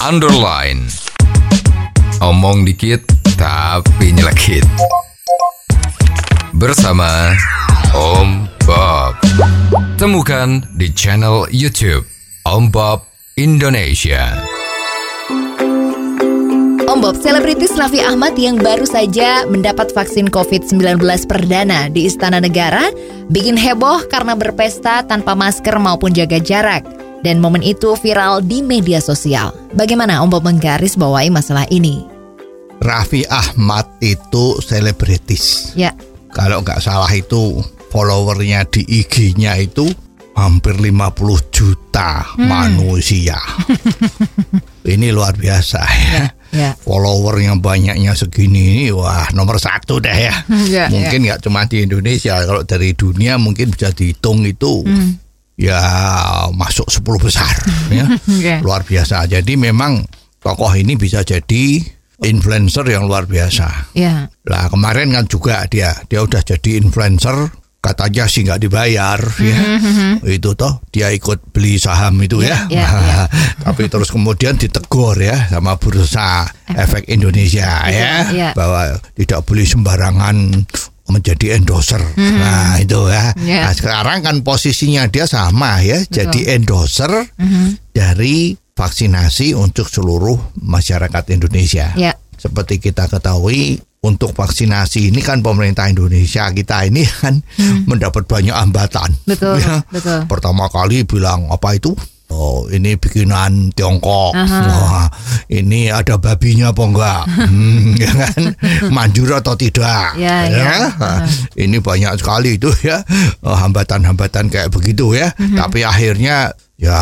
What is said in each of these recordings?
underline. Omong dikit tapi nyelekit. Bersama Om Bob. Temukan di channel YouTube Om Bob Indonesia. Om Bob, selebritis Raffi Ahmad yang baru saja mendapat vaksin COVID-19 perdana di Istana Negara bikin heboh karena berpesta tanpa masker maupun jaga jarak. Dan momen itu viral di media sosial. Bagaimana Om Bob menggarisbawahi masalah ini? Raffi Ahmad itu selebritis. Ya, Kalau nggak salah itu followernya di IG-nya itu hampir 50 juta manusia. Ini luar biasa ya. ya. Follower yang banyaknya segini ini wah nomor satu deh ya. Ya, mungkin nggak cuma di Indonesia, kalau dari dunia mungkin bisa dihitung itu ya masuk 10 besar ya. Oke. Luar biasa. Jadi memang tokoh ini bisa jadi influencer yang luar biasa. Ya, Lah kemarin kan juga dia dia udah jadi influencer katanya sih nggak dibayar ya itu toh dia ikut beli saham itu ya, Ya, ya, tapi terus kemudian ditegur ya sama bursa efek Indonesia ya, ya. bahwa tidak boleh sembarangan menjadi endorser nah itu ya. Ya. nah sekarang kan posisinya dia sama ya jadi endorser dari vaksinasi untuk seluruh masyarakat Indonesia ya, seperti kita ketahui untuk vaksinasi ini kan pemerintah Indonesia kita ini kan mendapat banyak hambatan. Hmm. Betul, Ya. betul. Pertama kali bilang apa itu? Oh, ini bikinan Tiongkok. Aha. Wah, ini ada babinya apa enggak? Hmm, ya kan? Manjur atau tidak? Ya, ya. Nah, Ini banyak sekali itu ya eh, hambatan-hambatan kayak begitu ya. Mhm. Tapi akhirnya ya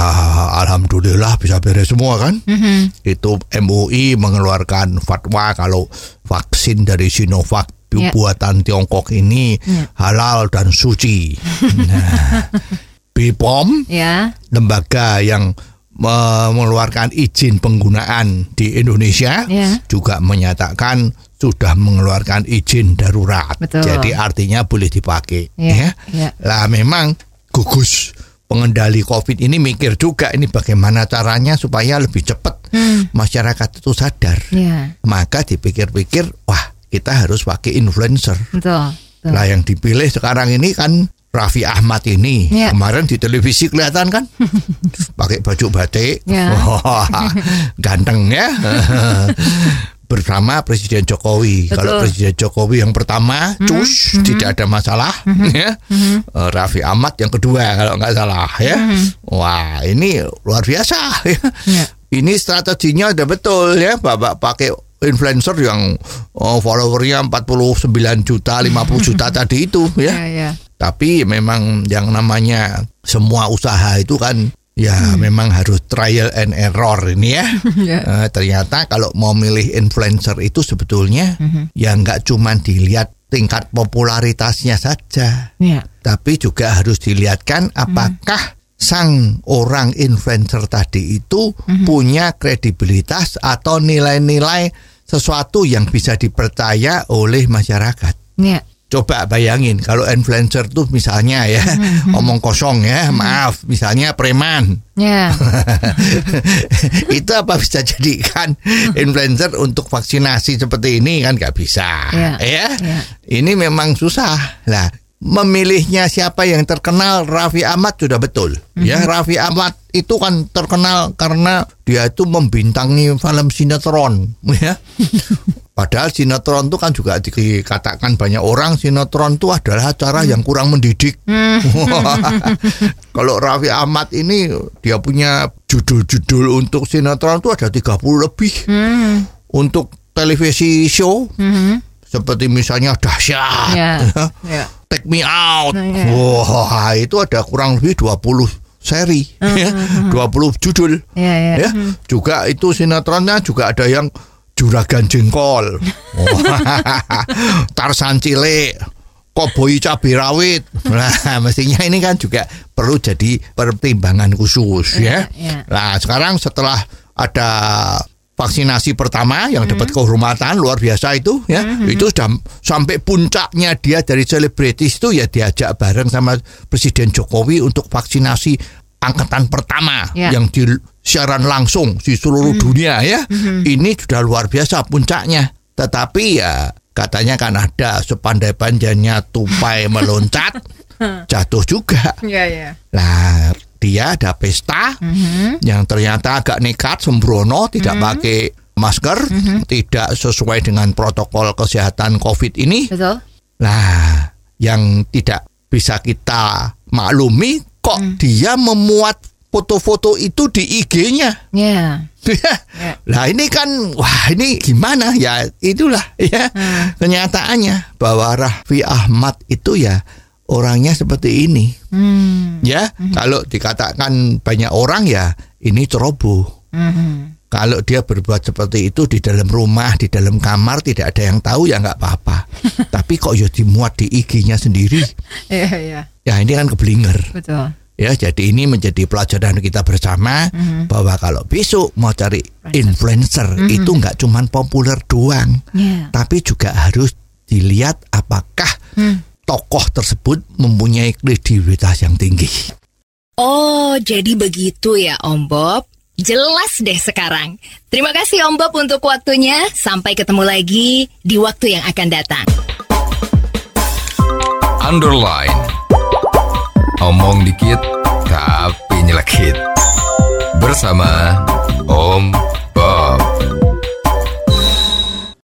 alhamdulillah bisa beres semua kan? Mhm. Itu MUI mengeluarkan fatwa kalau vaksin dari Sinovac Ya. buatan Tiongkok ini Ya. halal dan suci. Nah, BPOM ya, lembaga yang me- mengeluarkan izin penggunaan di Indonesia Ya. juga menyatakan sudah mengeluarkan izin darurat. Betul. Jadi artinya boleh dipakai. Ya, Ya. ya. Lah memang gugus pengendali COVID ini mikir juga ini bagaimana caranya supaya lebih cepat Hmm. masyarakat itu sadar. ya, Maka dipikir-pikir, wah kita harus pakai influencer. betul. betul. Lah yang dipilih sekarang ini kan Raffi Ahmad ini Ya. kemarin di televisi kelihatan kan pakai baju batik, Ya. Wah, ganteng ya. Bersama Presiden Jokowi. Betul. Kalau Presiden Jokowi yang pertama, cus, tidak ada masalah. ya. Eh, Raffi Ahmad yang kedua kalau nggak salah ya. Wah ini luar biasa. Ya. Ya. Ini strateginya udah betul ya, Bapak pakai influencer yang oh, followernya 49 juta, 50 juta tadi itu ya. Ya, ya. Tapi memang yang namanya semua usaha itu kan ya Hmm. memang harus trial and error ini ya. Ya. Eh, ternyata kalau mau milih influencer itu sebetulnya Hmm. ya nggak cuma dilihat tingkat popularitasnya saja, Ya. tapi juga harus dilihatkan apakah sang orang influencer tadi itu punya kredibilitas atau nilai-nilai sesuatu yang bisa dipercaya oleh masyarakat. Ya. Coba bayangin kalau influencer tuh misalnya ya omong kosong ya, maaf, misalnya preman. Ya. itu apa bisa jadikan influencer untuk vaksinasi seperti ini? Kan nggak bisa. Ya, ya. Ya. ini memang susah. Lah memilihnya siapa yang terkenal Raffi Ahmad sudah betul. Ya Raffi Ahmad itu kan terkenal karena dia itu membintangi film sinetron ya. Padahal sinetron itu kan juga dikatakan banyak orang sinetron itu adalah acara yang kurang mendidik. Kalau Raffi Ahmad ini dia punya judul-judul untuk sinetron itu ada 30 lebih. Untuk televisi show seperti misalnya dahsyat, Ya. ya, Ya. take me out. Nah, ya. Wah, itu ada kurang lebih 20 seri, ya, 20 judul. Ya, ya. Ya, juga itu sinetronnya juga ada yang juragan jengkol, Oh, Tarsan cilik, koboi cabai rawit. Nah, mestinya ini kan juga perlu jadi pertimbangan khusus ya. Iya, iya. Nah, sekarang setelah ada vaksinasi pertama yang dapat kehormatan luar biasa itu ya itu sudah sampai puncaknya dia dari selebritis itu ya diajak bareng sama Presiden Jokowi untuk vaksinasi angkatan pertama Ya. yang di siaran langsung di seluruh dunia ya. Ini sudah luar biasa puncaknya. Tetapi ya katanya kan ada sepandai-pandainya tupai meloncat jatuh juga. Iya, iya. Lah dia ada pesta yang ternyata agak nekat sembrono tidak pakai masker, tidak sesuai dengan protokol kesehatan Covid ini. Betul. Lah yang tidak bisa kita maklumi kok dia memuat foto-foto itu di IG-nya. Ya. Ya. Lah ini kan wah ini gimana ya itulah ya kenyataannya bahwa Raffi Ahmad itu ya orangnya seperti ini Hmm. ya kalau dikatakan banyak orang ya ini ceroboh Mhm. kalau dia berbuat seperti itu di dalam rumah di dalam kamar tidak ada yang tahu ya nggak apa-apa tapi kok ya dimuat di IG-nya sendiri Iya, iya. ya ini kan keblinger Betul. ya jadi ini menjadi pelajaran kita bersama bahwa kalau besok mau cari influencer itu nggak cuman populer doang Ya. tapi juga harus dilihat apakah tokoh tersebut mempunyai kredibilitas yang tinggi Oh, jadi begitu ya Om Bob. Jelas deh sekarang. Terima kasih Om Bob untuk waktunya. Sampai ketemu lagi di waktu yang akan datang. Underline. Omong dikit tapi nyelekit. Bersama Om Bob.